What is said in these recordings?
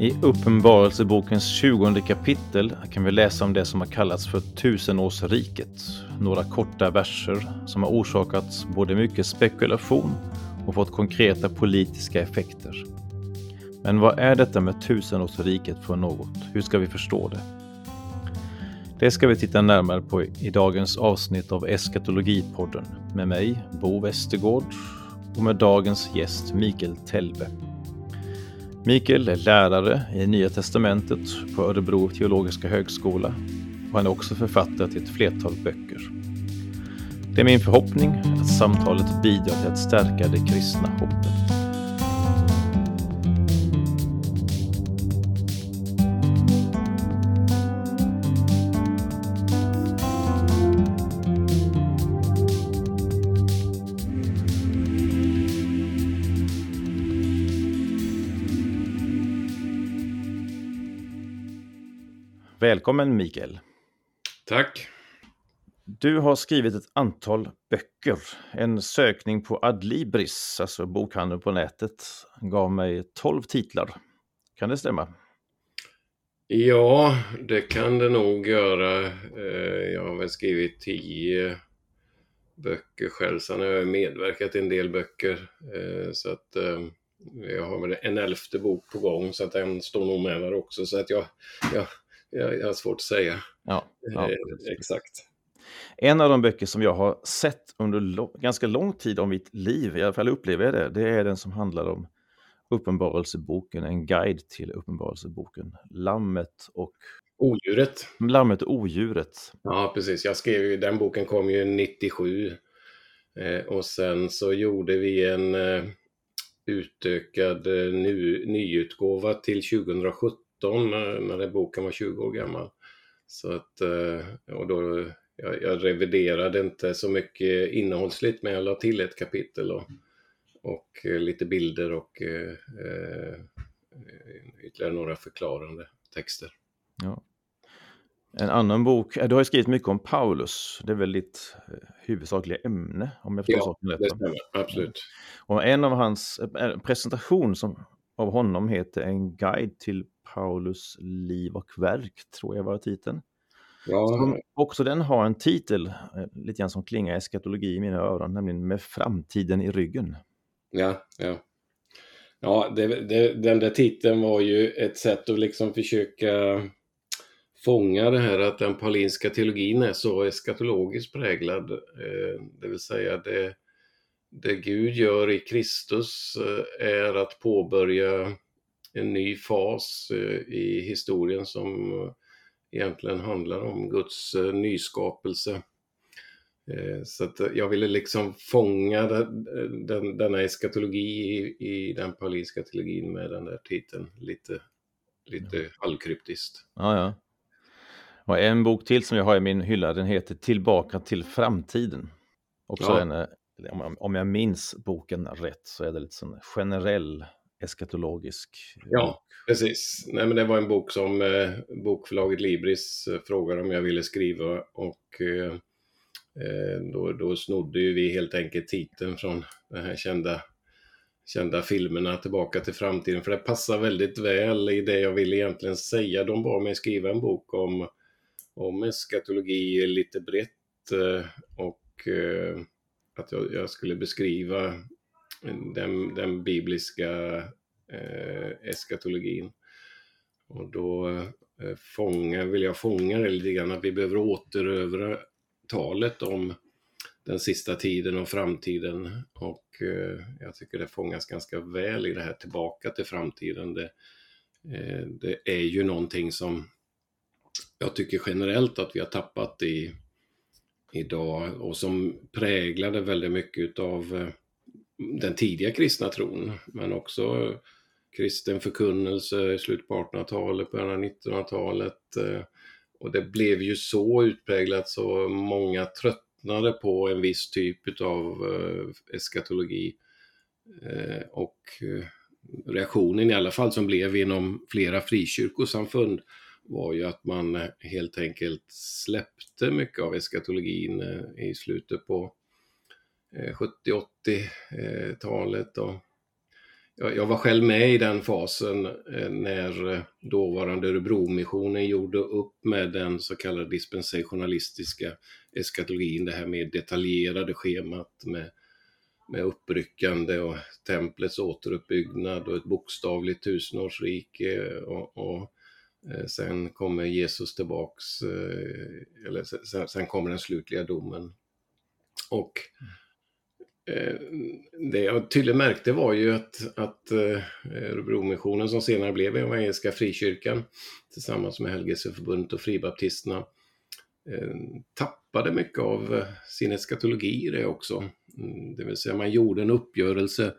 I Uppenbarelsebokens 20 kapitel kan vi läsa om det som har kallats för tusenårsriket. Några korta verser som har orsakat både mycket spekulation och fått konkreta politiska effekter. Men vad är detta med tusenårsriket för något? Hur ska vi förstå det? Det ska vi titta närmare på i dagens avsnitt av Eskatologipodden med mig, Bo Westergård, och med dagens gäst Mikael Telbe. Mikael är lärare i Nya Testamentet på Örebro teologiska högskola och han är också författare till ett flertal böcker. Det är min förhoppning att samtalet bidrar till att stärka det kristna hoppet. Välkommen Mikael! Tack! Du har skrivit ett antal böcker. En sökning på Adlibris, alltså bokhandeln på nätet, gav mig 12 titlar. Kan det stämma? Ja, det kan det nog göra. Eh, jag har väl skrivit 10 böcker själv. Sen har jag medverkat i en del böcker. Eh, så att eh, jag har väl en elfte bok på gång så att den står nog med där också. Så att jag, jag jag, jag har svårt att säga ja, ja, eh, exakt. En av de böcker som jag har sett under ganska lång tid av mitt liv, i alla fall upplever jag det, det är den som handlar om Uppenbarelseboken, en guide till Uppenbarelseboken. Lammet och Odjuret. Lammet och odjuret. Ja, precis. Jag skrev ju, den boken kom ju 97. Eh, och sen så gjorde vi en eh, utökad eh, ny, nyutgåva till 2017 när, när den boken var 20 år gammal. Så att, eh, och då, jag, jag reviderade inte så mycket innehållsligt men jag la till ett kapitel och, och eh, lite bilder och eh, eh, ytterligare några förklarande texter. Ja. En annan bok, du har ju skrivit mycket om Paulus, det är väl ditt huvudsakliga ämne om jag förstår ja, saken rätt? det stämmer, absolut. Och en av hans, en presentation som, av honom heter En guide till Paulus liv och verk, tror jag var titeln. Ja. Som också den har en titel, eh, lite grann som klingar eskatologi i mina öron, nämligen Med framtiden i ryggen. Ja, ja. Ja, det, det, den där titeln var ju ett sätt att liksom försöka fånga det här att den paulinska teologin är så eskatologiskt präglad. Eh, det vill säga det, det Gud gör i Kristus eh, är att påbörja en ny fas eh, i historien som eh, egentligen handlar om Guds nyskapelse. Så att jag ville liksom fånga den, denna eskatologi i, i den paulinska teologin med den där titeln lite, lite ja. halvkryptiskt. Ja, ja. Och en bok till som jag har i min hylla, den heter Tillbaka till framtiden. Också ja. en, om jag minns boken rätt så är det lite sån generell eskatologisk Ja, bok. precis. Nej, men det var en bok som eh, bokförlaget Libris eh, frågade om jag ville skriva och eh, eh, då, då snodde ju vi helt enkelt titeln från den här kända, kända filmerna Tillbaka till framtiden, för det passar väldigt väl i det jag ville egentligen säga. De bad mig skriva en bok om, om eskatologi lite brett eh, och eh, att jag, jag skulle beskriva den, den bibliska eh, eskatologin. Och då eh, fånga, vill jag fånga det lite grann, att vi behöver återövra talet om den sista tiden och framtiden. Och eh, jag tycker det fångas ganska väl i det här tillbaka till framtiden. Det, eh, det är ju någonting som jag tycker generellt att vi har tappat i idag och som präglade väldigt mycket utav eh, den tidiga kristna tron, men också kristen förkunnelse i slutet på 1800-talet, början av 1900-talet. Eh, och det blev ju så utpräglat så många tröttnade på en viss typ av eh, eskatologi. Och reaktionen i alla fall som blev inom flera frikyrkosamfund var ju att man eh, helt enkelt släppte mycket av eskatologin eh, i slutet på eh, 70-80-talet. Jag, var själv med i den fasen när dåvarande Örebromissionen gjorde upp med den så kallade dispensationalistiska eskatologin, det här med detaljerade schemat med, med uppryckande och templets återuppbyggnad och ett bokstavligt tusenårsrike och, och Eh, sen kommer Jesus tillbaks, eh, eller sen, sen kommer den slutliga domen. Och eh, det jag tydligt märkte var ju att, att Örebromissionen som senare blev Evangeliska Frikyrkan tillsammans med Helgelseförbundet och Fribaptisterna tappade mycket av sin eskatologi i det också. Mm, det vill säga man gjorde en uppgörelse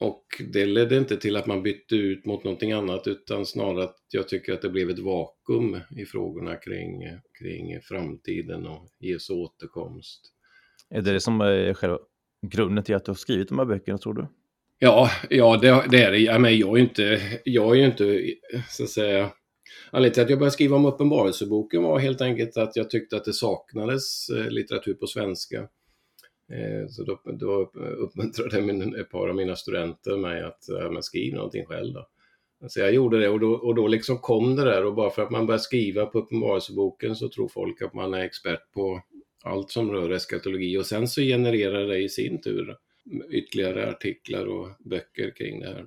och det ledde inte till att man bytte ut mot någonting annat utan snarare att jag tycker att det blev ett vakuum i frågorna kring, kring framtiden och Jesu återkomst. Är det det som är själva grunden till att du har skrivit de här böckerna, tror du? Ja, ja det, det är det. Ja, men jag är ju inte, jag är inte, så att säga, Anledningen till att jag började skriva om Uppenbarelseboken var helt enkelt att jag tyckte att det saknades eh, litteratur på svenska. Eh, så då, då uppmuntrade min, ett par av mina studenter mig att ja, men skriv någonting själv då. Så jag gjorde det och då, och då liksom kom det där och bara för att man börjar skriva på Uppenbarelseboken så tror folk att man är expert på allt som rör eskatologi och sen så genererar det i sin tur ytterligare artiklar och böcker kring det här.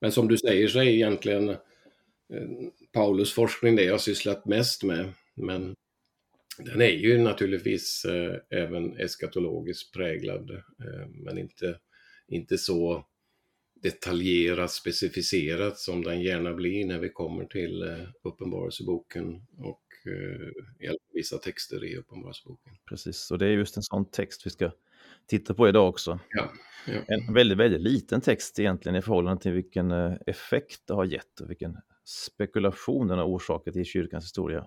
Men som du säger så är egentligen eh, Paulus forskning det jag sysslat mest med. Men den är ju naturligtvis eh, även eskatologiskt präglad, eh, men inte, inte så detaljerat specificerat som den gärna blir när vi kommer till eh, Uppenbarelseboken och eh, vissa texter i Uppenbarelseboken. Precis, och det är just en sån text vi ska titta på idag också. Ja, ja. En väldigt, väldigt liten text egentligen i förhållande till vilken eh, effekt det har gett och vilken spekulation den har orsakat i kyrkans historia.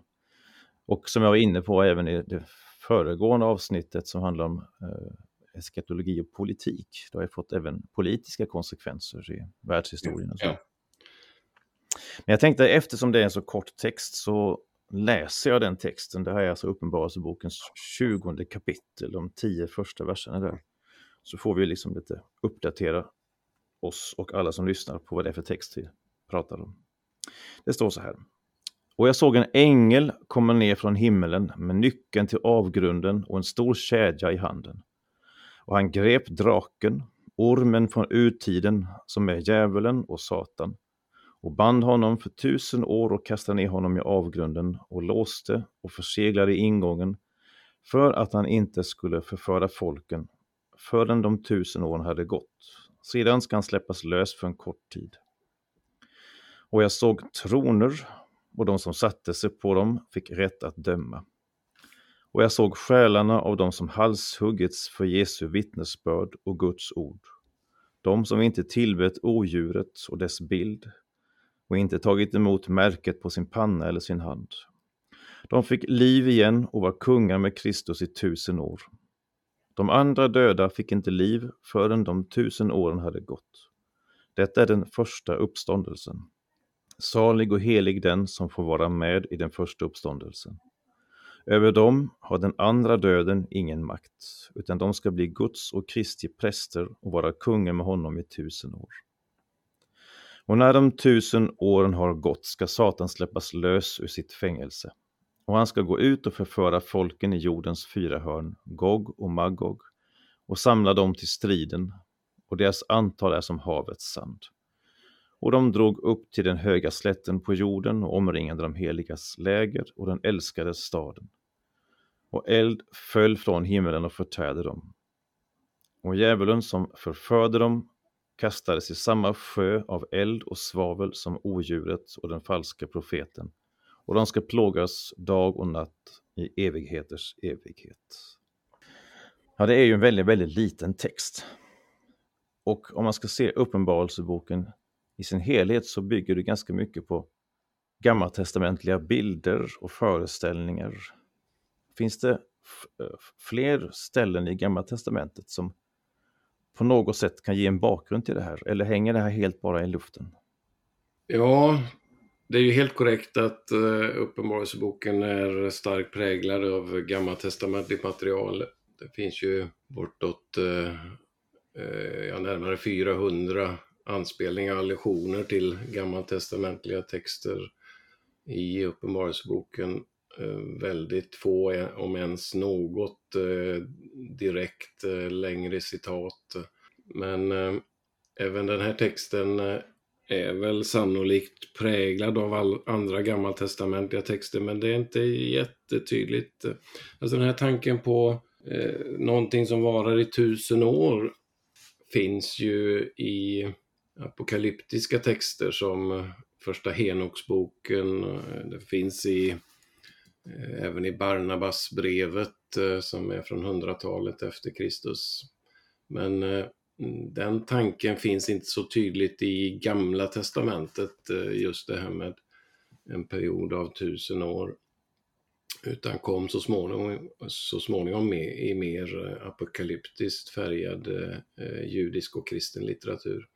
Och som jag var inne på även i det föregående avsnittet som handlar om eh, eskatologi och politik. Det har ju fått även politiska konsekvenser i världshistorien. Och så. Ja. Men jag tänkte eftersom det är en så kort text så läser jag den texten. Det här är alltså Uppenbarelsebokens 20 kapitel, de tio första verserna där. Så får vi liksom lite uppdatera oss och alla som lyssnar på vad det är för text vi pratar om. Det står så här. Och jag såg en ängel komma ner från himmelen med nyckeln till avgrunden och en stor kedja i handen. Och han grep draken, ormen från urtiden, som är djävulen och Satan, och band honom för tusen år och kastade ner honom i avgrunden och låste och förseglade ingången för att han inte skulle förföra folken förrän de tusen åren hade gått. Sedan ska han släppas lös för en kort tid. Och jag såg troner och de som satte sig på dem fick rätt att döma. Och jag såg själarna av dem som halshuggits för Jesu vittnesbörd och Guds ord. De som inte tillbett odjuret och dess bild och inte tagit emot märket på sin panna eller sin hand. De fick liv igen och var kungar med Kristus i tusen år. De andra döda fick inte liv förrän de tusen åren hade gått. Detta är den första uppståndelsen. Salig och helig den som får vara med i den första uppståndelsen. Över dem har den andra döden ingen makt, utan de ska bli Guds och Kristi präster och vara kungar med honom i tusen år. Och när de tusen åren har gått ska Satan släppas lös ur sitt fängelse. Och han ska gå ut och förföra folken i jordens fyra hörn, Gog och Magog, och samla dem till striden, och deras antal är som havets sand. Och de drog upp till den höga slätten på jorden och omringade de heligas läger och den älskade staden. Och eld föll från himmelen och förtärde dem. Och djävulen som förförde dem kastades i samma sjö av eld och svavel som odjuret och den falska profeten, och de ska plågas dag och natt i evigheters evighet. Ja, det är ju en väldigt, väldigt liten text. Och om man ska se Uppenbarelseboken i sin helhet så bygger det ganska mycket på gammaltestamentliga bilder och föreställningar. Finns det eh, fler ställen i Gamla Testamentet som på något sätt kan ge en bakgrund till det här? Eller hänger det här helt bara i luften? Ja, det är ju helt korrekt att uh, Uppenbarelseboken är starkt präglad av gammaltestamentligt material. Det finns ju bortåt uh, ja, närmare 400 anspelningar och allusioner till gammaltestamentliga texter i Uppenbarelseboken. Eh, väldigt få, om ens något, eh, direkt eh, längre citat. Men även den här texten är väl sannolikt präglad av all andra gammaltestamentliga texter, men det är inte jättetydligt. Alltså den här tanken på eh, någonting som varar i tusen år finns ju i apokalyptiska texter som eh, första Henoksboken, eh, det finns i eh, även i Barnabasbrevet som är från 100-talet efter Kristus. Men den tanken finns inte så tydligt i Gamla Testamentet, just det här med en period av tusen år. Utan kom så småningom, så småningom med i mer apokalyptiskt färgad eh, judisk och kristen litteratur.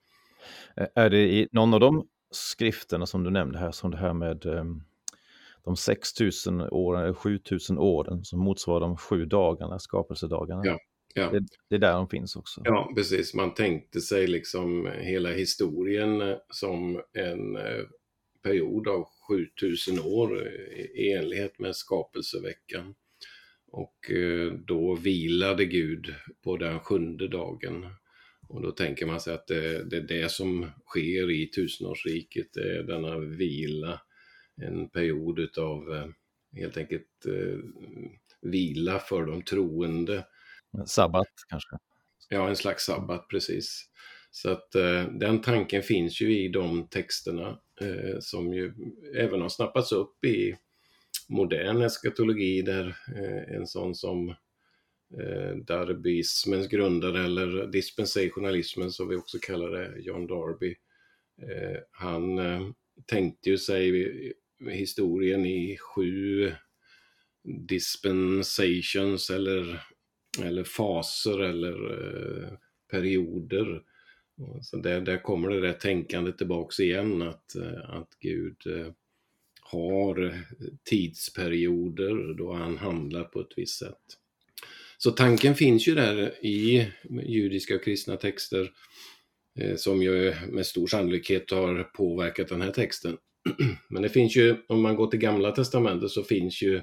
Är det i någon av de skrifterna som du nämnde här, som det här med um, de 6000 åren, eller 7000 åren som motsvarar de sju dagarna, skapelsedagarna? Ja. Ja. Det, det, är där de finns också. Ja, precis. Man tänkte sig liksom hela historien eh, som en eh, period av 7000 år i enlighet med skapelseveckan. Och då vilade Gud på den sjunde dagen. Och då tänker man sig att det, det är det som sker i tusenårsriket, det är denna vila, en period utav eh, helt enkelt eh, vila för de troende. Sabbat kanske? Ja, en slags sabbat, precis. Så att eh, den tanken finns ju i de texterna eh, som ju även har snappats upp i modern eskatologi där eh, en sån som Eh, darbyismens grundare eller dispensationalismen som vi också kallar det, John Darby. Eh, han eh, tänkte ju sig historien i sju dispensations eller, eller faser eller perioder. Så där, där kommer det där tänkandet tillbaks igen att, att Gud har tidsperioder då han handlar på ett visst sätt. Så tanken finns ju där i judiska och kristna texter eh, som ju med stor sannolikhet har påverkat den här texten. Men det finns ju, om man går till gamla testamentet så finns ju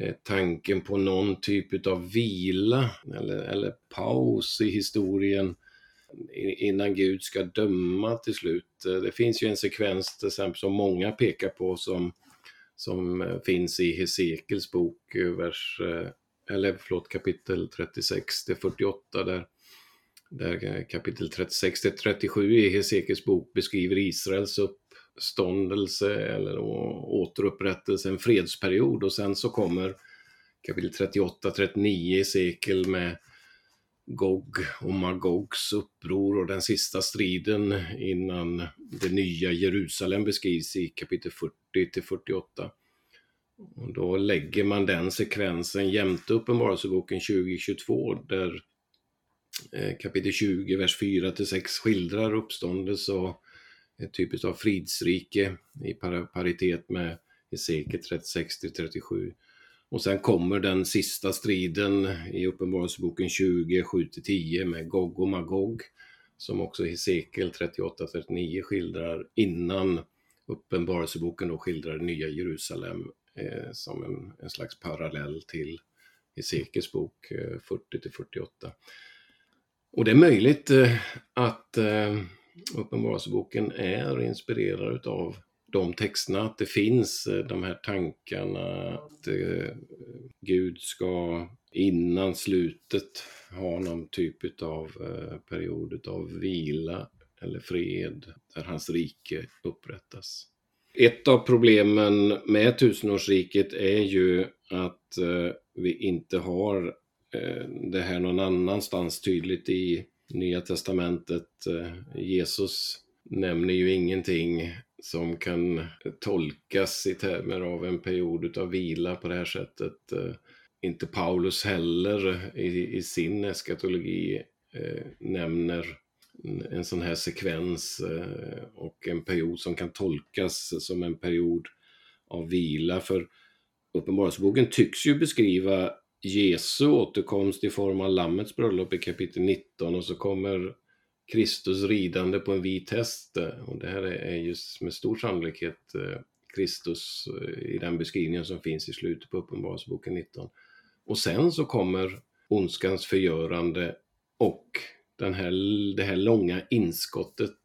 eh, tanken på någon typ av vila eller, eller paus i historien innan Gud ska döma till slut. Eh, det finns ju en sekvens till exempel som många pekar på som, som finns i Hesekels bok, vers eller förlåt, kapitel 36 till 48 där, där eh, kapitel 36 till 37 i Hesekiels bok beskriver Israels uppståndelse eller återupprättelse, en fredsperiod och sen så kommer kapitel 38-39 i Hesekiel med Gog och Magogs uppror och den sista striden innan det nya Jerusalem beskrivs i kapitel 40 till 48. Och då lägger man den sekvensen jämte Uppenbarelseboken 2022 där eh, kapitel 20, vers 4 till 6 skildrar uppståndelse och ett typiskt av fridsrike i paritet med Hesekiel 36 till 37. Och sen kommer den sista striden i Uppenbarelseboken 20, 7 till 10 med Gog och Magog som också Hesekiel 38-39 skildrar innan Uppenbarelseboken då skildrar det nya Jerusalem eh, som en, en, slags parallell till Hesekiels bok eh, 40 till 48. Och det är möjligt eh, att eh, Uppenbarelseboken är inspirerad av de texterna, att det finns eh, de här tankarna att eh, Gud ska innan slutet ha någon typ av eh, period av vila eller fred där hans rike upprättas. Ett av problemen med tusenårsriket är ju att eh, vi inte har eh, det här någon annanstans tydligt i Nya Testamentet. Eh, Jesus nämner ju ingenting som kan tolkas i termer av en period av vila på det här sättet. Eh, inte Paulus heller i, i sin eskatologi eh, nämner en sån här sekvens eh, och en period som kan tolkas som en period av vila. För Uppenbarelseboken tycks ju beskriva Jesu återkomst i form av Lammets bröllop i kapitel 19 och så kommer Kristus ridande på en vit häst. Eh, och det här är ju med stor sannolikhet eh, Kristus i den beskrivningen som finns i slutet på Uppenbarelseboken 19. Och sen så kommer ondskans förgörande och den här, det här långa inskottet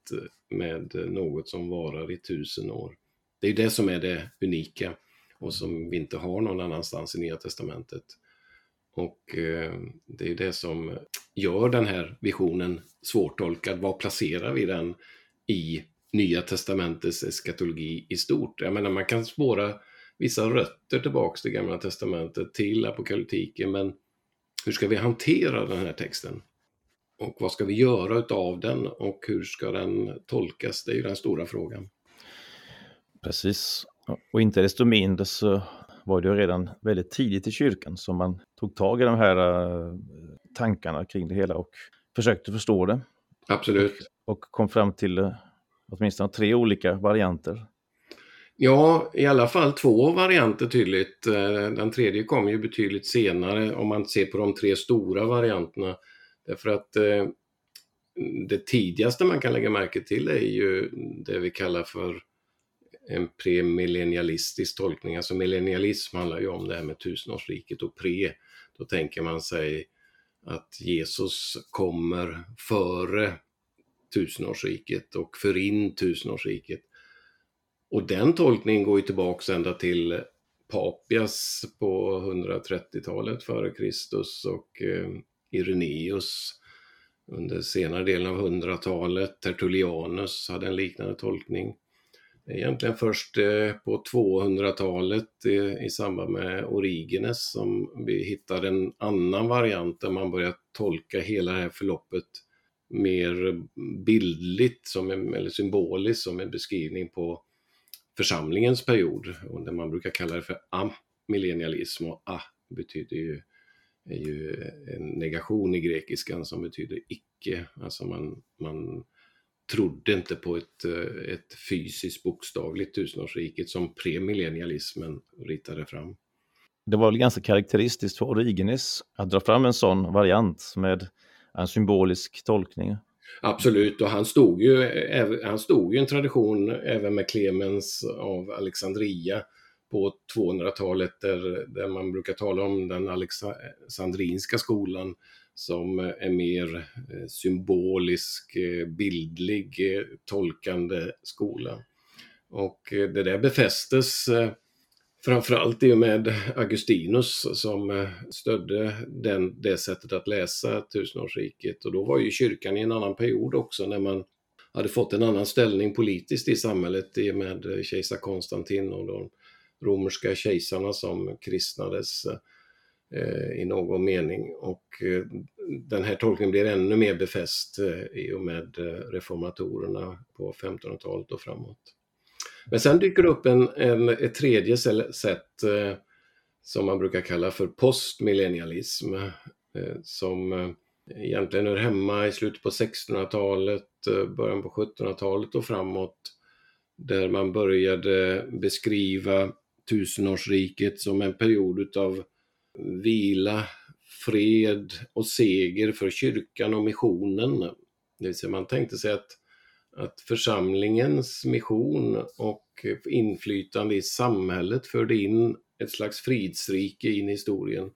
med något som varar i tusen år. Det är det som är det unika och som vi inte har någon annanstans i Nya Testamentet. Och eh, det är det som gör den här visionen svårtolkad. Var placerar vi den i Nya Testamentets eskatologi i stort? Jag menar, man kan spåra vissa rötter tillbaks till Gamla Testamentet, till apokalyptiken, men hur ska vi hantera den här texten? Och vad ska vi göra utav den och hur ska den tolkas? Det är ju den stora frågan. Precis, och inte desto mindre så var det redan väldigt tidigt i kyrkan som man tog tag i de här uh, tankarna kring det hela och försökte förstå det. Absolut. Och, kom fram till uh, åtminstone tre olika varianter. Ja, i alla fall två varianter tydligt. Eh, den tredje kom ju betydligt senare om man ser på de tre stora varianterna. Därför att eh, det tidigaste man kan lägga märke till är ju det vi kallar för en premillennialistisk tolkning. Alltså millennialism handlar ju om det här med tusenårsriket och pre, då tänker man sig att Jesus kommer före tusenårsriket och för in tusenårsriket. Och den tolkningen går ju tillbaks ända till Papias på 130-talet före Kristus och eh, Irenaeus under senare delen av 100-talet. Tertullianus hade en liknande tolkning. Det är egentligen först eh, på 200-talet eh, i samband med Origenes som vi hittar en annan variant där man börjar tolka hela det här förloppet mer bildligt som en, eller symboliskt som en beskrivning på församlingens period. Och det man brukar kalla det för amillennialism och a betyder ju, är ju en negation i grekiskan som betyder icke. Alltså man, man trodde inte på ett, ett fysiskt bokstavligt tusenårsriket som premillennialismen ritade fram. Det var väl ganska karaktäristiskt för Origenes att dra fram en sån variant med en symbolisk tolkning. Absolut, och han stod ju, han stod ju en tradition även med Clemens av Alexandria på 200-talet där, där man brukar tala om den alexandrinska skolan som eh, är mer eh, symbolisk, eh, bildlig, tolkande skola. Och det där befästes Framförallt i och med Augustinus som stödde den, det sättet att läsa tusenårsriket. Och då var ju kyrkan i en annan period också när man hade fått en annan ställning politiskt i samhället i och med kejsar Konstantin och de romerska kejsarna som kristnades eh, i någon mening. Och eh, den här tolkningen blir ännu mer befäst eh, i och med reformatorerna på 1500-talet och framåt. Men sen dyker det upp en, en, ett tredje sätt som man brukar kalla för postmillennialism som egentligen är hemma i slutet på 1600-talet, början på 1700-talet och framåt där man började beskriva tusenårsriket som en period utav vila, fred och seger för kyrkan och missionen. Det vill säga man tänkte sig att att församlingens mission och inflytande i samhället förde in ett slags fridsrike in i historien.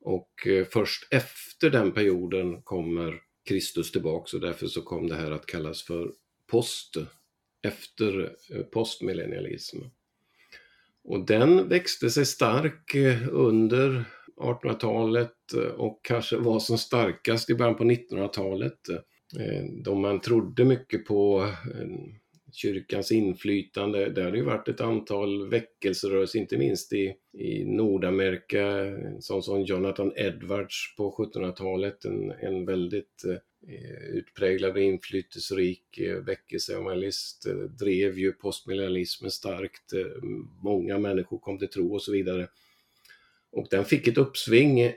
Och eh, först efter den perioden kommer Kristus tillbaks och därför så kom det här att kallas för post, efter eh, postmillennialismen. Och den växte sig stark eh, under 1800-talet eh, och kanske var som starkast i början på 1900-talet. Eh, då man trodde mycket på kyrkans inflytande. Det har ju varit ett antal väckelserörelser, inte minst i, i Nordamerika, sån som Jonathan Edwards på 1700-talet, en, en väldigt eh, Eh, utpräglad och inflytelserik eh, väckelseevangelist, eh, drev ju postmillennialismen starkt, många människor kom till tro och så vidare. Och den fick ett uppsving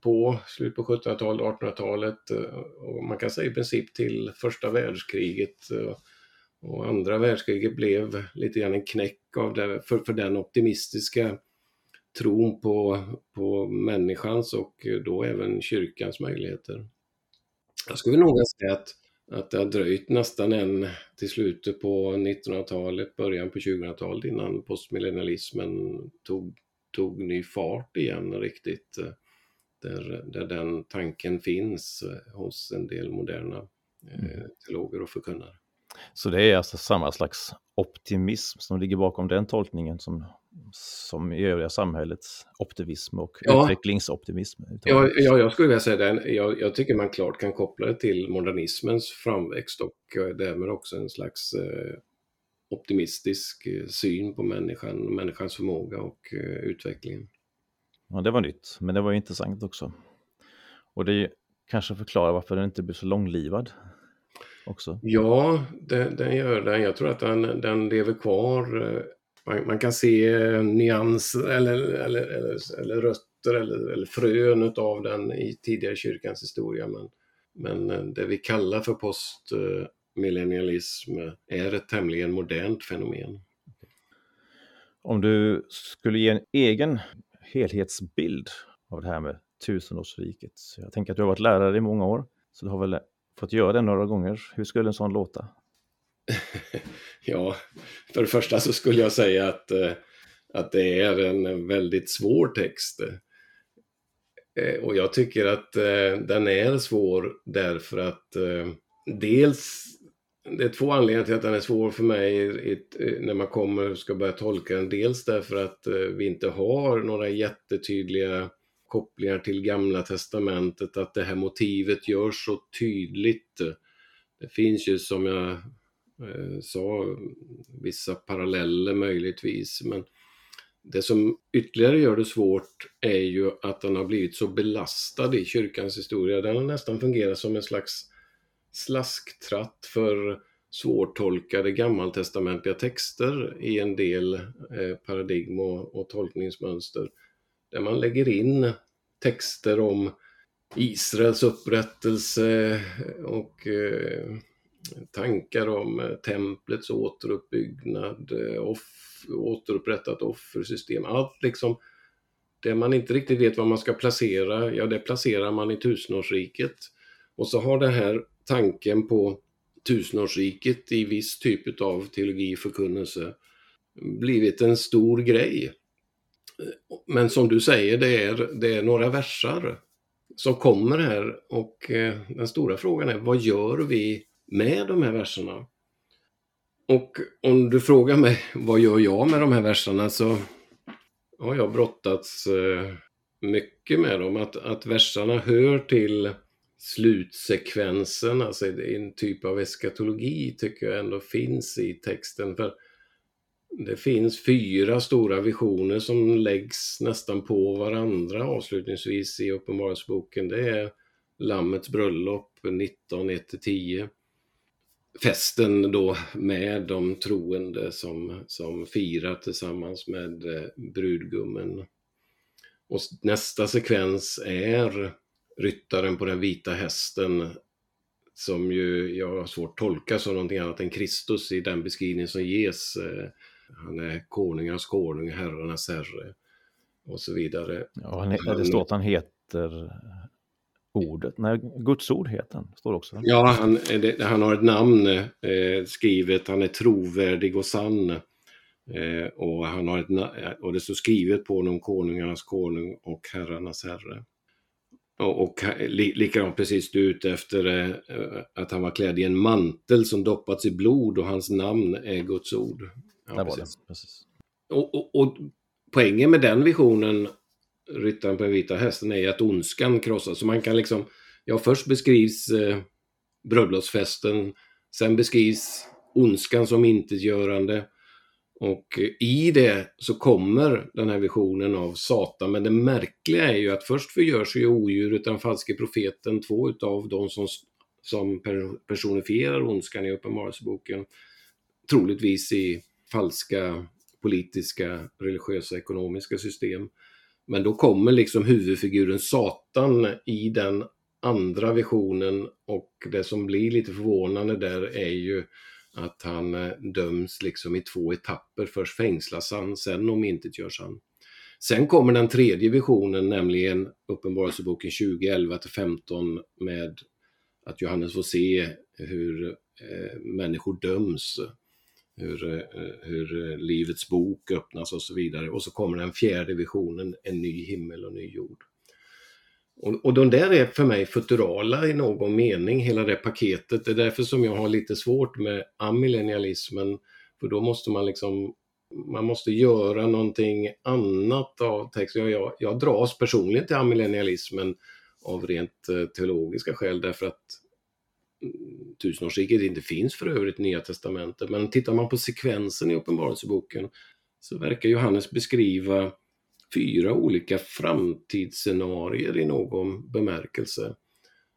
på slutet på 1700-talet, 1800-talet och man kan säga i princip till första världskriget. Och andra världskriget blev lite grann en knäck av det, för, för den optimistiska tron på, på människans och då även kyrkans möjligheter. Jag skulle nog säga att, att det har dröjt nästan en till slutet på 1900-talet, början på 2000-talet innan postmillennialismen tog, tog ny fart igen riktigt. Där, där den tanken finns hos en del moderna eh, teologer och förkunnare. Så det är alltså samma slags optimism som ligger bakom den tolkningen som, som i övriga samhällets optimism och ja. utvecklingsoptimism? Ja, ja, jag skulle vilja säga det. Jag, jag, tycker man klart kan koppla det till modernismens framväxt och eh, därmed också en slags eh, optimistisk eh, syn på människan, människans förmåga och eh, utvecklingen. Ja, det var nytt, men det var intressant också. Och det kanske förklarar varför den inte blir så långlivad också? Ja, den, den gör den. Jag tror att den, den lever kvar. Man, man kan se eh, nyanser eller, eller, eller, eller rötter eller, eller frön av den i tidigare kyrkans historia. Men, men eh, det vi kallar för postmillennialism eh, är ett tämligen modernt fenomen. Om du skulle ge en egen helhetsbild av det här med tusenårsriket. Jag tänker att du har varit lärare i många år, så du har väl fått göra det några gånger. Hur skulle en sån låta? Ja, för det första så skulle jag säga att, eh, att det är en väldigt svår text. Eh, och jag tycker att eh, den är svår därför att dels, det är två anledningar till att den är svår för mig när man kommer och ska börja tolka den. Dels därför att vi inte har några jättetydliga kopplingar till Gamla Testamentet, att det här motivet görs så tydligt. Det finns ju som jag Eh, sa vissa paralleller möjligtvis, men det som ytterligare gör det svårt är ju att den har blivit så belastad i kyrkans historia. Den har nästan fungerat som en slags slasktratt för svårtolkade gammaltestamentliga texter i en del eh, paradigm och, och tolkningsmönster där man lägger in texter om Israels upprättelse och eh, tankar om eh, templets återuppbyggnad, eh, off, återupprättat offersystem. Allt liksom det man inte riktigt vet var man ska placera, ja det placerar man i tusenårsriket. Och så har den här tanken på tusenårsriket i viss typ av teologi förkunnelse blivit en stor grej. Men som du säger, det är, det är några versar som kommer här och eh, den stora frågan är vad gör vi med de här verserna? Och om du frågar mig vad gör jag med de här verserna så har jag brottats eh, mycket med dem. Att, att verserna hör till slutsekvensen, alltså en typ av eskatologi tycker jag ändå finns i texten. För det finns fyra stora visioner som läggs nästan på varandra avslutningsvis i Uppenbarelseboken. Det är Lammets bröllop 19, 1-10. Festen då med de troende som, som firar tillsammans med eh, brudgummen. Och nästa sekvens är ryttaren på den vita hästen som ju jag har svårt att tolka som någonting annat än Kristus i den beskrivning som ges eh, han är konungarnas konung, herrarnas herre och så vidare. Ja, han, det står att han heter ordet, nej, Guds ord heter han, står också. Ja, han, det, han har ett namn eh, skrivet, han är trovärdig och sann. Eh, och, han har ett, och det står skrivet på honom, konungarnas konung och herrarnas herre. Och, och li, likadant precis du ute efter eh, att han var klädd i en mantel som doppats i blod och hans namn är Guds ord. Ja, precis. Precis. Och, och, och, poängen med den visionen, Ryttaren på den vita hästen, är att ondskan krossas. Så man kan liksom, ja först beskrivs eh, bröllopsfesten, sen beskrivs ondskan som intetgörande. Och i det så kommer den här visionen av Satan. Men det märkliga är ju att först förgörs ju odjuret, den falske profeten, två utav de som, som personifierar ondskan i Uppenbarelseboken. Troligtvis i falska politiska, religiösa, ekonomiska system. Men då kommer liksom huvudfiguren Satan i den andra visionen och det som blir lite förvånande där är ju att han eh, döms liksom i två etapper. Först fängslas han, sen omintetgörs han. Sen kommer den tredje visionen, nämligen Uppenbarelseboken 2011 till 15 med att Johannes får se hur eh, människor döms, hur, eh, hur eh, livets bok öppnas och så vidare. Och så kommer den fjärde visionen, en ny himmel och ny jord. Och, och de där är för mig futurala i någon mening, hela det paketet. Det är därför som jag har lite svårt med amillennialismen, för då måste man liksom man måste göra någonting annat av texten. Jag, jag dras personligen till amillennialismen av rent eh, teologiska skäl därför att tusenårsriket inte finns för övrigt i Nya Testamentet. Men tittar man på sekvensen i Uppenbarelseboken så verkar Johannes beskriva fyra olika framtidsscenarier i någon bemärkelse.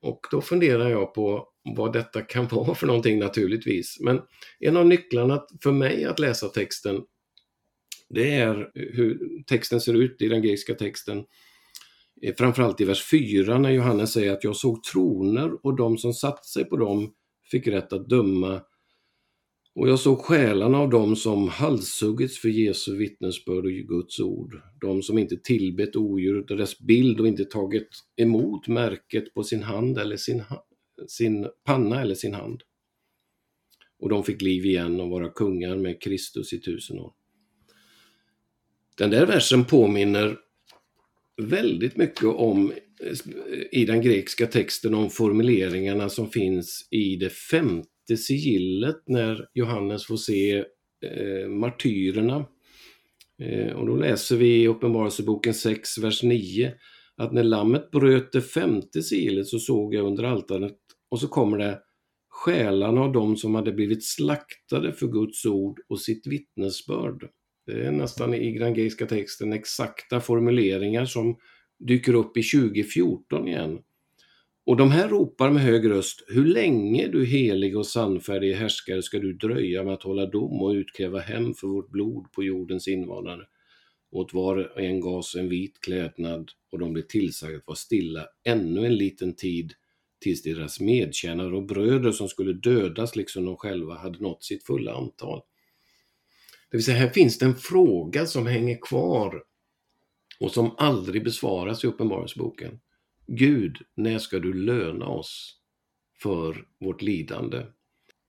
Och då funderar jag på vad detta kan vara för någonting naturligtvis. Men en av nycklarna för mig att läsa texten det är hur texten ser ut i den grekiska texten. Eh, framförallt i vers 4 när Johannes säger att jag såg troner och de som satt sig på dem fick rätt att döma. Och jag såg själarna av dem som halshuggits för Jesu vittnesbörd och Guds ord. De som inte tillbett odjuret och dess bild och inte tagit emot märket på sin hand eller sin, sin panna eller sin hand. Och de fick liv igen och vara kungar med Kristus i tusen år. Den där versen påminner väldigt mycket om eh, i den grekiska texten om formuleringarna som finns i det femte sigillet när Johannes får se eh, martyrerna. Eh, och då läser vi i Uppenbarelseboken 6, vers 9 att när lammet bröt det femte sigillet så såg jag under altaret och så kommer det själarna av dem som hade blivit slaktade för Guds ord och sitt vittnesbörd. Det är nästan i grangeiska texten exakta formuleringar som dyker upp i 2014 igen. Och de här ropar med hög röst, hur länge du helig och sannfärdig härskare ska du dröja med att hålla dom och utkräva hem för vårt blod på jordens invånare? Åt var och en gavs en vit klädnad och de blev tillsagda att vara stilla ännu en liten tid tills deras medtjänare och bröder som skulle dödas liksom de själva hade nått sitt fulla antal. Det vill säga, här finns det en fråga som hänger kvar och som aldrig besvaras i Uppenbarelseboken. Gud, när ska du löna oss för vårt lidande?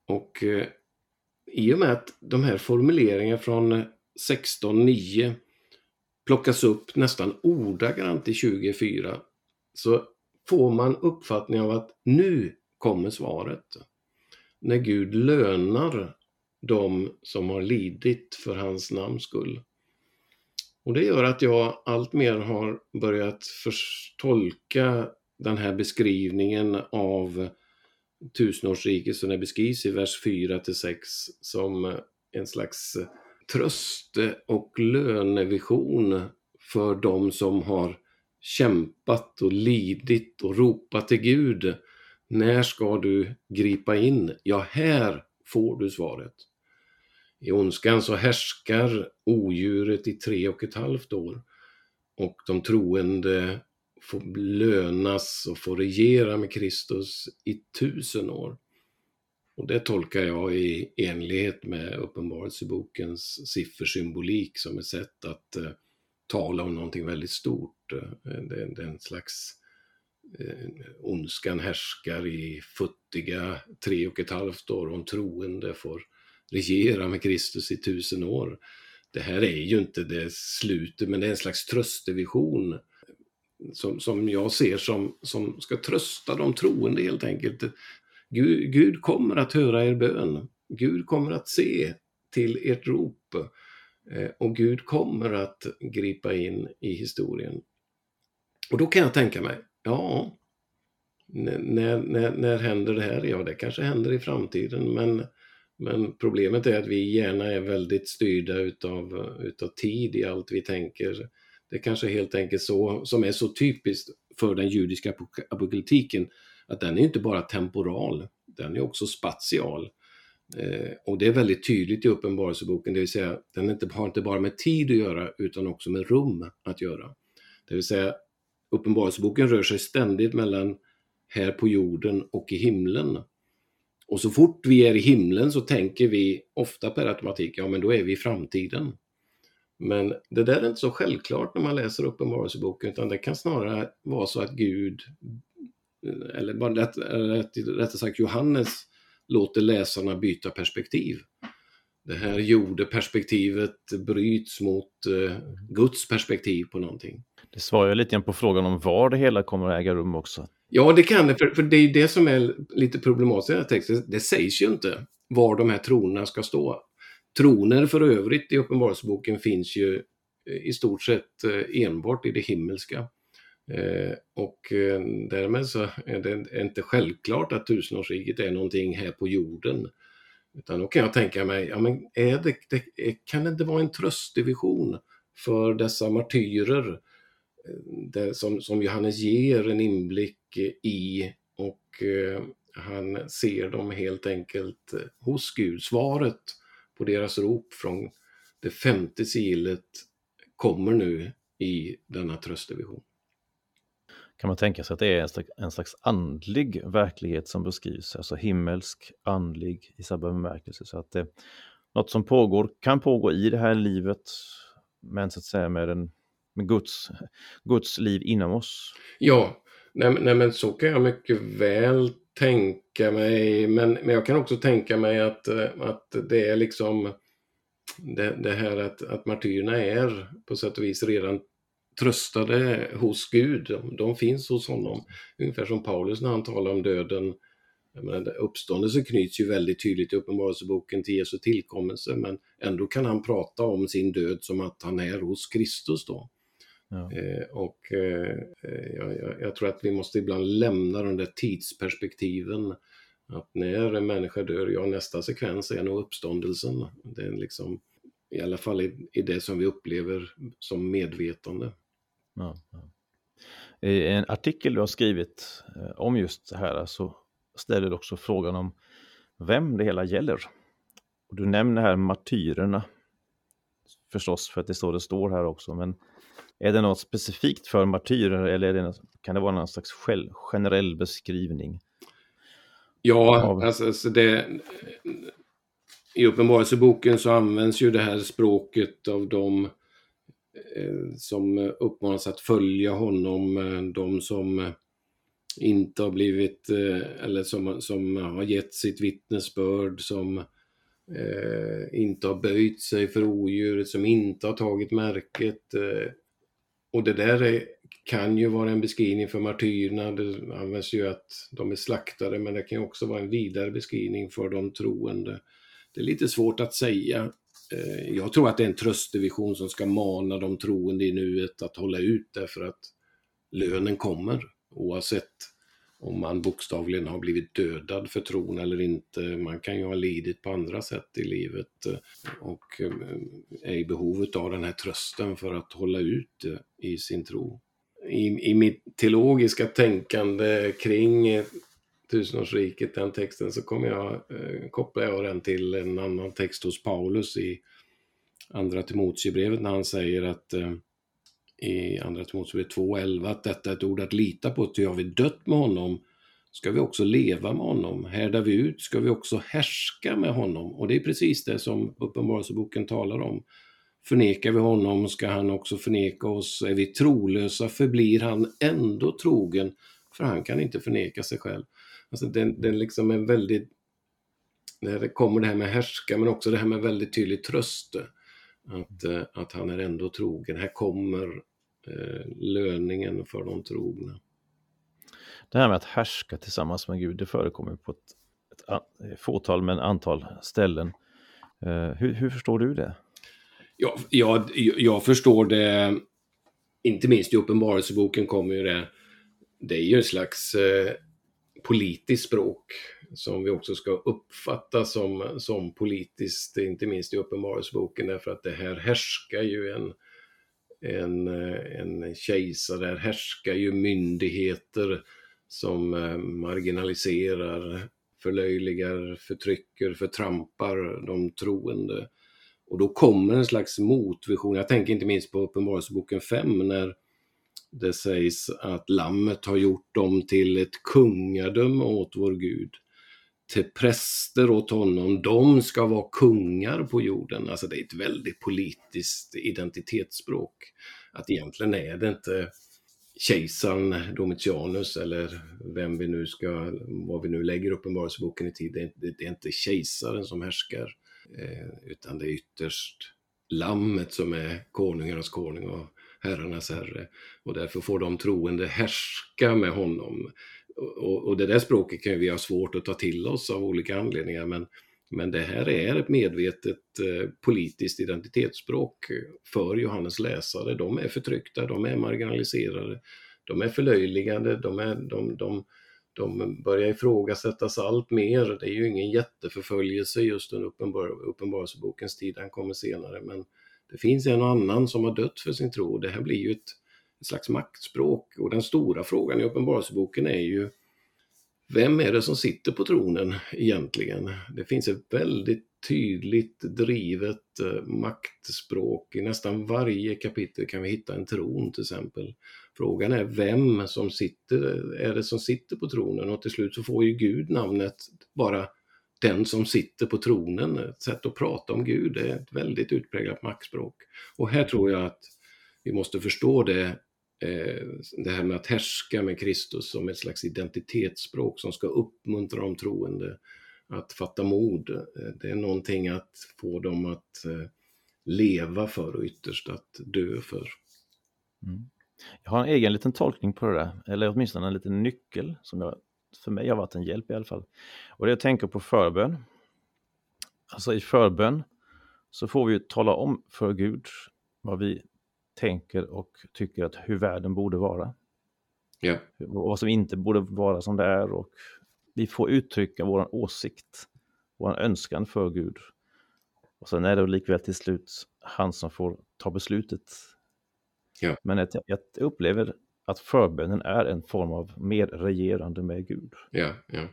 Och eh, i och med att de här formuleringarna från 16.9 plockas upp nästan ordagrant i 24 så får man uppfattningen av att nu kommer svaret. När Gud lönar de som har lidit för hans namns skull. Och det gör att jag alltmer har börjat tolka den här beskrivningen av tusenårsriket som det beskrivs i vers 4 till 6 som en slags tröst och lönevision för de som har kämpat och lidit och ropat till Gud. När ska du gripa in? Ja, här får du svaret. I ondskan så härskar odjuret i tre och ett halvt år och de troende får lönas och får regera med Kristus i tusen år. Och det tolkar jag i enlighet med Uppenbarelsebokens siffersymbolik som ett sätt att eh, tala om någonting väldigt stort. Det, det, är en slags eh, ondskan härskar i futtiga tre och ett halvt år och en troende får regera med Kristus i tusen år. Det här är ju inte det slutet, men det är en slags tröstevision som, som jag ser som, som ska trösta de troende helt enkelt. Gud, Gud kommer att höra er bön. Gud kommer att se till ert rop eh, och Gud kommer att gripa in i historien. Och då kan jag tänka mig, ja, när, när, när händer det här? Ja, det kanske händer i framtiden, men men problemet är att vi gärna är väldigt styrda utav, utav tid i allt vi tänker. Det är kanske helt enkelt så som är så typiskt för den judiska apokalyptiken, att den är inte bara temporal, den är också spatial. Eh, och det är väldigt tydligt i Uppenbarelseboken, det vill säga den inte, har inte bara med tid att göra utan också med rum att göra. Det vill säga Uppenbarelseboken rör sig ständigt mellan här på jorden och i himlen. Och så fort vi är i himlen så tänker vi ofta per automatik, ja men då är vi i framtiden. Men det där är inte så självklart när man läser Uppenbarelseboken, utan det kan snarare vara så att Gud, eller bara rätt, rätt, rättare sagt Johannes, låter läsarna byta perspektiv. Det här jordeperspektivet bryts mot eh, Guds perspektiv på någonting. Det svarar ju lite grann på frågan om var det hela kommer att äga rum också. Ja, det kan det, för, för det är ju det som är lite problematiskt i den här texten. Det sägs ju inte var de här tronerna ska stå. Troner för övrigt i Uppenbarelseboken finns ju eh, i stort sett eh, enbart i det himmelska. Eh, och därmed så är det inte självklart att tusenårsriket är någonting här på jorden. Utan då kan jag tänka mig, ja men är det, det, kan det inte vara en tröstdivision för dessa martyrer det, som, som Johannes ger en inblick i och eh, han ser dem helt enkelt hos Gud. Svaret på deras rop från det femte sigillet kommer nu i denna tröstevision. Kan man tänka sig att det är en slags, en slags andlig verklighet som beskrivs, alltså himmelsk, andlig i samma bemärkelse, så att det något som pågår, kan pågå i det här livet, men så att säga med, en, med Guds, Guds liv inom oss. Ja, nej, nej men så kan jag mycket väl tänka mig, men, men jag kan också tänka mig att, eh, att det är liksom det, det här att, att martyrerna är på sätt och vis redan tröstade hos Gud. De, de finns hos honom. Ungefär som Paulus när han talar om döden. Menar, uppståndelse knyts ju väldigt tydligt i Uppenbarelseboken till Jesu tillkommelse, men ändå kan han prata om sin död som att han är hos Kristus då. Ja. Eh, och eh, jag, jag, tror att vi måste ibland lämna de där tidsperspektiven. Att när en människa dör, ja nästa sekvens är nog uppståndelsen. Det är liksom, i alla fall i, i det som vi upplever som medvetande. Ja, ja. I en artikel du har skrivit eh, om just det här så ställer du också frågan om vem det hela gäller. Och du nämner här martyrerna. Förstås, för att det står det står här också, men är det något specifikt för martyrer eller det något, kan det vara någon slags generell beskrivning? Ja, av... alltså, det, i Uppenbarelseboken så används ju det här språket av de eh, som uppmanas att följa honom, eh, de som inte har blivit, eh, eller som, som har gett sitt vittnesbörd, som eh, inte har böjt sig för odjuret, som inte har tagit märket, eh, och det där är, kan ju vara en beskrivning för martyrerna. Det används ju att de är slaktade, men det kan ju också vara en vidare beskrivning för de troende. Det är lite svårt att säga. Eh, jag tror att det är en tröstdivision som ska mana de troende i nuet att hålla ut därför att lönen kommer oavsett om man bokstavligen har blivit dödad för tron eller inte. Man kan ju ha lidit på andra sätt i livet eh, och eh, är i behovet av den här trösten för att hålla ut eh, i sin tro. I, i mitt teologiska tänkande kring tusenårsriket, den texten, så kommer jag, kopplar jag den till en annan text hos Paulus i Andra Timoteusbrevet när han säger att i Andra Timoteusbrevet 2.11 att detta är ett ord att lita på, ty har vi dött med honom ska vi också leva med honom. Härdar vi ut ska vi också härska med honom. Och det är precis det som Uppenbarelseboken talar om. Förnekar vi honom ska han också förneka oss. Är vi trolösa förblir han ändå trogen, för han kan inte förneka sig själv. Alltså den, den liksom en väldigt, det kommer det här med härska, men också det här med väldigt tydlig tröst. Att, eh, att han är ändå trogen. Här kommer löningen för de trogna. Det här med att härska tillsammans med Gud, det förekommer på ett, ett fåtal men antal ställen. Eh, hur, hur, förstår du det? Ja, jag, jag förstår det, inte minst i Uppenbarelseboken kommer ju det, det är ju en slags eh, politiskt språk som vi också ska uppfatta som, som politiskt, inte minst i Uppenbarelseboken, därför att det här härskar ju en, en, eh, en kejsare, där härskar ju myndigheter som eh, marginaliserar, förlöjligar, förtrycker, förtrampar de troende. Och då kommer en slags motvision. Jag tänker inte minst på Uppenbarelseboken 5 när det sägs att lammet har gjort dem till ett kungadöme åt vår Gud till präster åt honom, de ska vara kungar på jorden. Alltså det är ett väldigt politiskt identitetsspråk. Att egentligen är det inte kejsaren Domitianus eller vem vi nu ska, vad vi nu lägger Uppenbarelseboken i tid, det är, inte kejsaren som härskar, eh, utan det är ytterst lammet som är konungarnas konung och herrarnas herre. Och därför får de troende härska med honom. Och, och det där språket kan vi ha svårt att ta till oss av olika anledningar, men, men det här är ett medvetet eh, politiskt identitetsspråk för Johannes läsare. De är förtryckta, de är marginaliserade, de är förlöjligade, de, är, de, de, de börjar ifrågasättas allt mer. Det är ju ingen jätteförföljelse just under uppenbar, Uppenbarelsebokens tid, den kommer senare, men det finns en och annan som har dött för sin tro. Det här blir ju ett, ett slags maktspråk och den stora frågan i Uppenbarelseboken är ju vem är det som sitter på tronen egentligen? Det finns ett väldigt tydligt drivet eh, maktspråk. I nästan varje kapitel kan vi hitta en tron till exempel. Frågan är vem som sitter, är det som sitter på tronen och till slut så får ju Gud namnet bara den som sitter på tronen, ett sätt att prata om Gud, det är ett väldigt utpräglat maktspråk. Och här tror jag att vi måste förstå det, Eh, det här med att härska med Kristus som ett slags identitetsspråk som ska uppmuntra de troende att fatta mod. Eh, det är någonting att få dem att eh, leva för och ytterst att dö för. Mm. Jag har en egen liten tolkning på det där, eller åtminstone en liten nyckel som jag för mig har varit en hjälp i alla fall. Och det jag tänker på förbön. Alltså i förbön så får vi tala om för Gud vad vi tänker och tycker att hur världen borde vara. Ja. Vad som inte borde vara som det är och vi får uttrycka vår åsikt, vår önskan för Gud. Och sen är det likväl till slut han som får ta beslutet. Ja. Men jag, upplever att förbönen är en form av mer regerande med Gud. Ja, ja.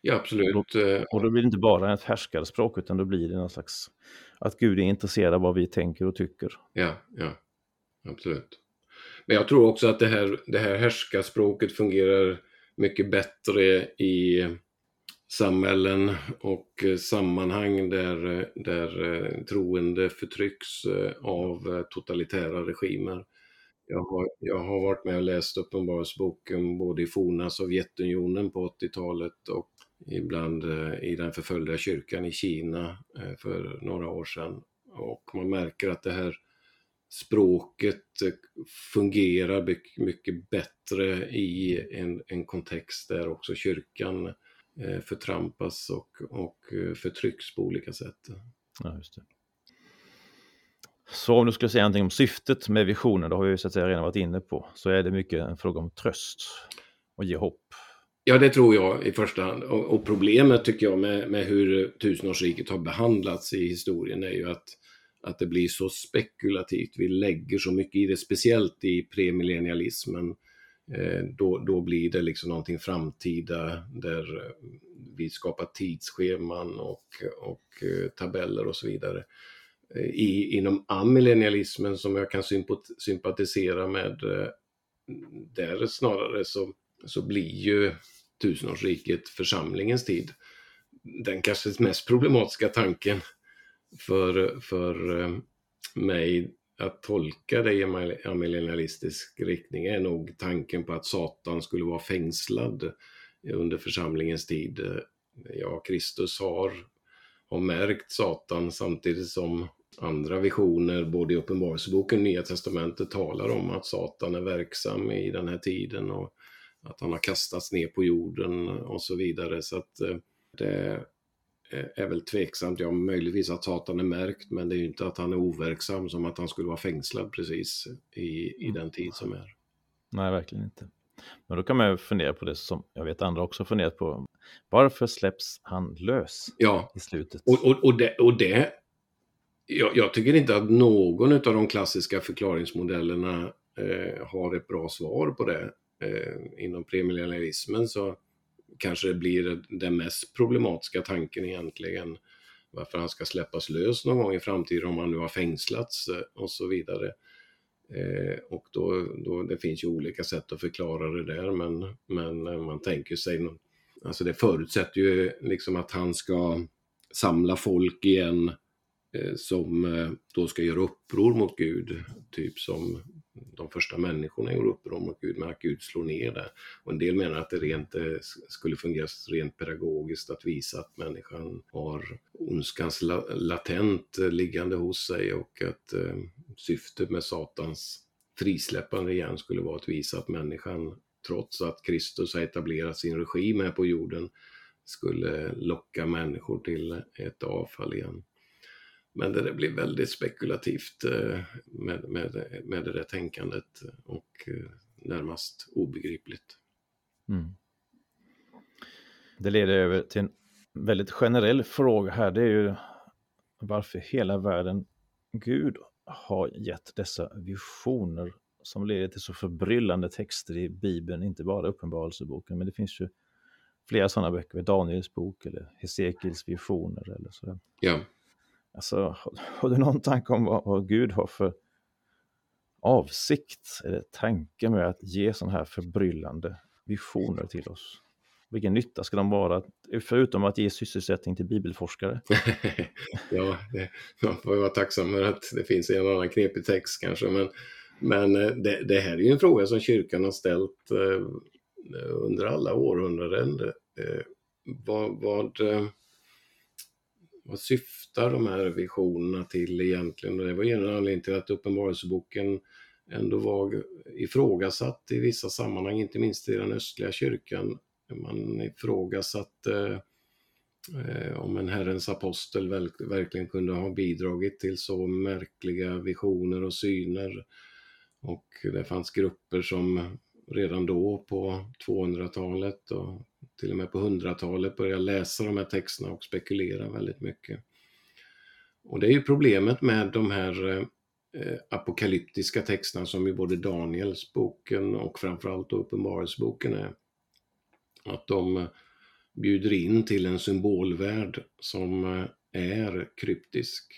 Ja, absolut. Och då, eh, och då blir det inte bara ett härskarspråk, utan då blir det någon slags att Gud är intresserad av vad vi tänker och tycker. Ja, ja. Absolut. Men jag tror också att det här, det här härskarspråket fungerar mycket bättre i samhällen och sammanhang där, där eh, troende förtrycks eh, av totalitära regimer. Jag har, jag har varit med och läst Uppenbarelseboken både i forna Sovjetunionen på 80-talet och ibland eh, i den förföljda kyrkan i Kina eh, för några år sedan. Och man märker att det här språket eh, fungerar mycket bättre i en, en kontext där också kyrkan förtrampas och, och förtrycks på olika sätt. Ja, just det. Så om du skulle säga någonting om syftet med visionen, det har vi ju så att säga redan varit inne på, så är det mycket en fråga om tröst och ge hopp. Ja, det tror jag i första hand. Och, och problemet tycker jag med, med hur tusenårsriket har behandlats i historien är ju att, att det blir så spekulativt. Vi lägger så mycket i det, speciellt i premillennialismen. Eh, då, då blir det liksom någonting framtida där vi skapar tidsscheman och, och eh, tabeller och så vidare i, inom amillennialismen som jag kan sympatisera med, eh, där snarare så, så blir ju tusenårsriket församlingens tid. Den kanske mest problematiska tanken för, för eh, mig att tolka det i amillennialistisk riktning är nog tanken på att Satan skulle vara fängslad under församlingens tid. Ja, Kristus har, har märkt Satan samtidigt som andra visioner, både i Uppenbarelseboken och Nya Testamentet, talar om att Satan är verksam i den här tiden och att han har kastats ner på jorden och så vidare. Så att eh, det är väl tveksamt, ja möjligtvis att Satan är märkt, men det är ju inte att han är overksam som att han skulle vara fängslad precis i, i den tid som är. Nej, verkligen inte. Men då kan man ju fundera på det som jag vet andra också funderat på. Varför släpps han lös ja. i slutet? Och, och, och, det, och det jag, jag, tycker inte att någon av de klassiska förklaringsmodellerna eh, har ett bra svar på det. Eh, inom premillennialismen så kanske det blir den mest problematiska tanken egentligen. Varför han ska släppas lös någon gång i framtiden om han nu har fängslats eh, och så vidare. Eh, och då, då, det finns ju olika sätt att förklara det där men, men eh, man tänker sig alltså det förutsätter ju liksom att han ska samla folk igen eh, Eh, som eh, då ska göra uppror mot Gud, typ som de första människorna gjorde uppror mot Gud, men att Gud slår ner det. Och en del menar att det rent, eh, skulle fungera rent pedagogiskt att visa att människan har ondskans latent liggande hos sig och att eh, syftet med Satans frisläppande igen skulle vara att visa att människan, trots att Kristus har etablerat sin regim här på jorden, skulle locka människor till ett avfall igen. Men det blir väldigt spekulativt eh, med, med, med det där tänkandet och eh, närmast obegripligt. Mm. Det leder över till en väldigt generell fråga här. Det är ju varför hela världen Gud har gett dessa visioner som leder till så förbryllande texter i Bibeln, inte bara Uppenbarelseboken, men det finns ju flera sådana böcker, Daniels bok eller Hesekiels visioner eller sådär. Ja. Alltså, har du någon tanke om vad, vad Gud har för avsikt eller tanke med att ge sådana här förbryllande visioner till oss? Vilken nytta ska de vara, förutom att ge sysselsättning till bibelforskare? ja, det, man får vara tacksam för att det finns en annan knepig text kanske, men, men eh, det, det här är ju en fråga som kyrkan har ställt eh, under alla århundraden. Eh, vad, vad eh, vad syftar de här visionerna till egentligen? Och det var en anledning till att Uppenbarelseboken ändå var ifrågasatt i vissa sammanhang, inte minst i den östliga kyrkan. Man ifrågasatte eh, om en Herrens apostel verk, verkligen kunde ha bidragit till så märkliga visioner och syner. Och det fanns grupper som redan då på 200-talet och till och med på 100-talet började läsa de här texterna och spekulera väldigt mycket. Och det är ju problemet med de här eh, apokalyptiska texterna som ju både Daniels boken och framförallt Uppenbarelseboken är. Att de eh, bjuder in till en symbolvärld som eh, är kryptisk.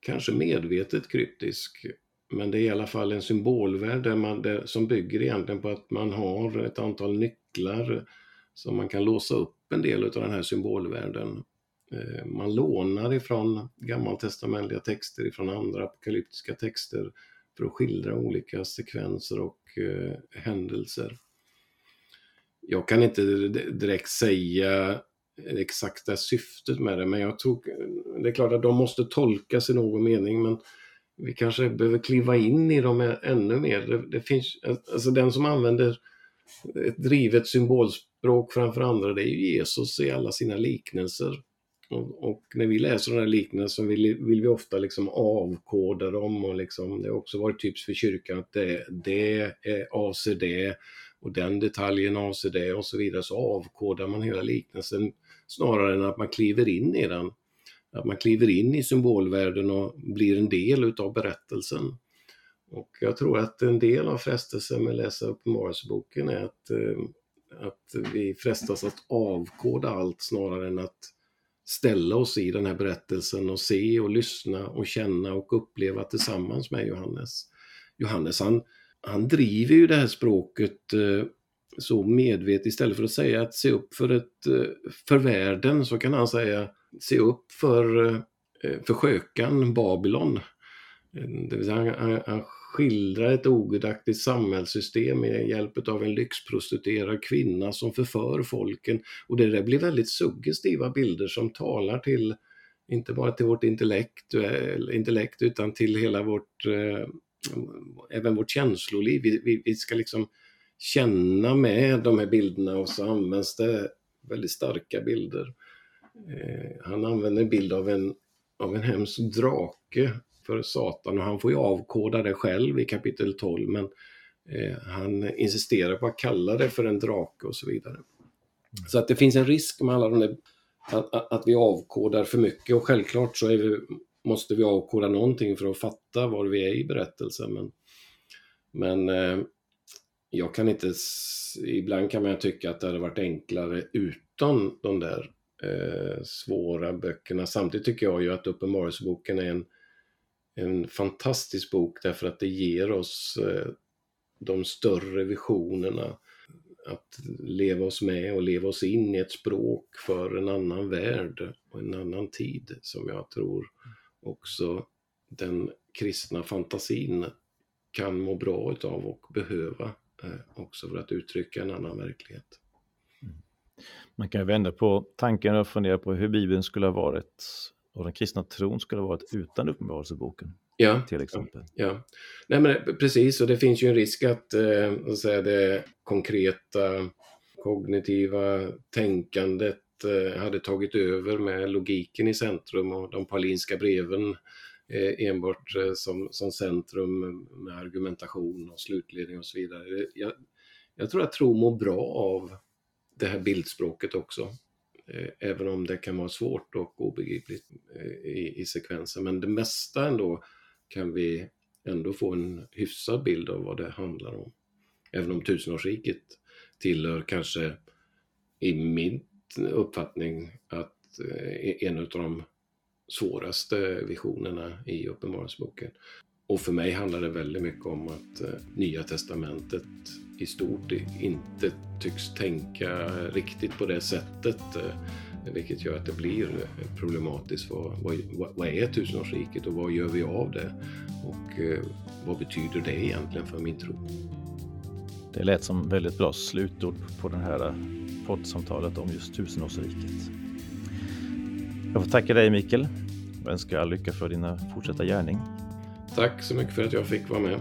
Kanske medvetet kryptisk, men det är i alla fall en symbolvärld där man, där, som bygger egentligen på att man har ett antal nycklar som man kan låsa upp en del av den här symbolvärlden. Eh, man lånar ifrån gammaltestamentliga texter, ifrån andra apokalyptiska texter för att skildra olika sekvenser och eh, händelser. Jag kan inte direkt säga det exakta syftet med det, men jag tror, det är klart att de måste tolkas i någon mening, men vi kanske behöver kliva in i dem ännu mer. Det, det finns, alltså den som använder ett drivet symbolspråk framför andra, det är ju Jesus i alla sina liknelser. Och, och när vi läser de här liknelserna vill, vill vi ofta liksom avkoda dem och liksom, det har också varit tips för kyrkan att det, det är, avser det och den detaljen avser det och så vidare, så avkodar man hela liknelsen snarare än att man kliver in i den. Att man kliver in i symbolvärlden och blir en del utav berättelsen. Och jag tror att en del av frestelsen med att läsa Uppenbarelseboken är att, eh, att vi frestas att avkoda allt snarare än att ställa oss i den här berättelsen och se och lyssna och känna och uppleva tillsammans med Johannes. Johannes han, han driver ju det här språket eh, så medvetet istället för att säga att se upp för, ett, eh, för världen så kan han säga se upp för, eh, för skökan Babylon. Eh, det vill säga han, han skildrar ett ogudaktigt samhällssystem med hjälp av en lyxprostituerad kvinna som förför folken. Och det där blir väldigt suggestiva bilder som talar till, inte bara till vårt intellekt, eh, intellekt utan till hela vårt, även vårt känsloliv. Vi, vi, vi ska liksom känna med de här bilderna och så används det väldigt starka bilder. Eh, han använder en bild av en, av en hemsk drake för Satan och han får ju avkoda det själv i kapitel 12 men eh, han insisterar på att kalla det för en drake och så vidare. Mm. Så att det finns en risk med alla de där, att, att vi avkodar för mycket och självklart så vi, måste vi avkoda någonting för att fatta var vi är i berättelsen. Men, men eh, jag kan inte, ibland kan man tycka att det hade varit enklare utan de där eh, svåra böckerna. Samtidigt tycker jag ju att Uppenbarelseboken är en en fantastisk bok därför att det ger oss eh, de större visionerna. att leva oss med och leva oss in i ett språk för en annan värld och en annan tid som jag tror också den kristna fantasin kan må bra utav och behöva eh, också för att uttrycka en annan verklighet. Man kan vända på tanken och fundera på hur Bibeln skulle ha varit och den kristna tron skulle ha varit utan Uppenbarelseboken. Ja, till exempel. Ja, ja. Nej, men precis, och det finns ju en risk att, eh, att säga, det konkreta kognitiva tänkandet eh, hade tagit över med logiken i centrum och de paulinska breven eh, enbart eh, som, som centrum med argumentation och slutledning och så vidare. Jag, jag tror att tro mår bra av det här bildspråket också. Eh, även om det kan vara svårt och obegripligt eh, i, i sekvensen. Men det mesta ändå kan vi ändå få en hyfsad bild av vad det handlar om. Även om tusenårsriket tillhör kanske i min uppfattning att eh, en av de svåraste visionerna i Uppenbarelseboken. Och för mig handlar det väldigt mycket om att eh, Nya Testamentet i stort inte tycks tänka riktigt på det sättet. Eh, vilket gör att det blir eh, problematiskt. Vad, vad, vad är tusenårsriket och vad gör vi av det? Och vad betyder det egentligen för min tro? Det lät som väldigt bra slutord på det här poddsamtalet om just tusenårsriket. Jag får tacka dig Mikael och önska all lycka för din fortsatta gärning. Tack så mycket för att jag fick vara med.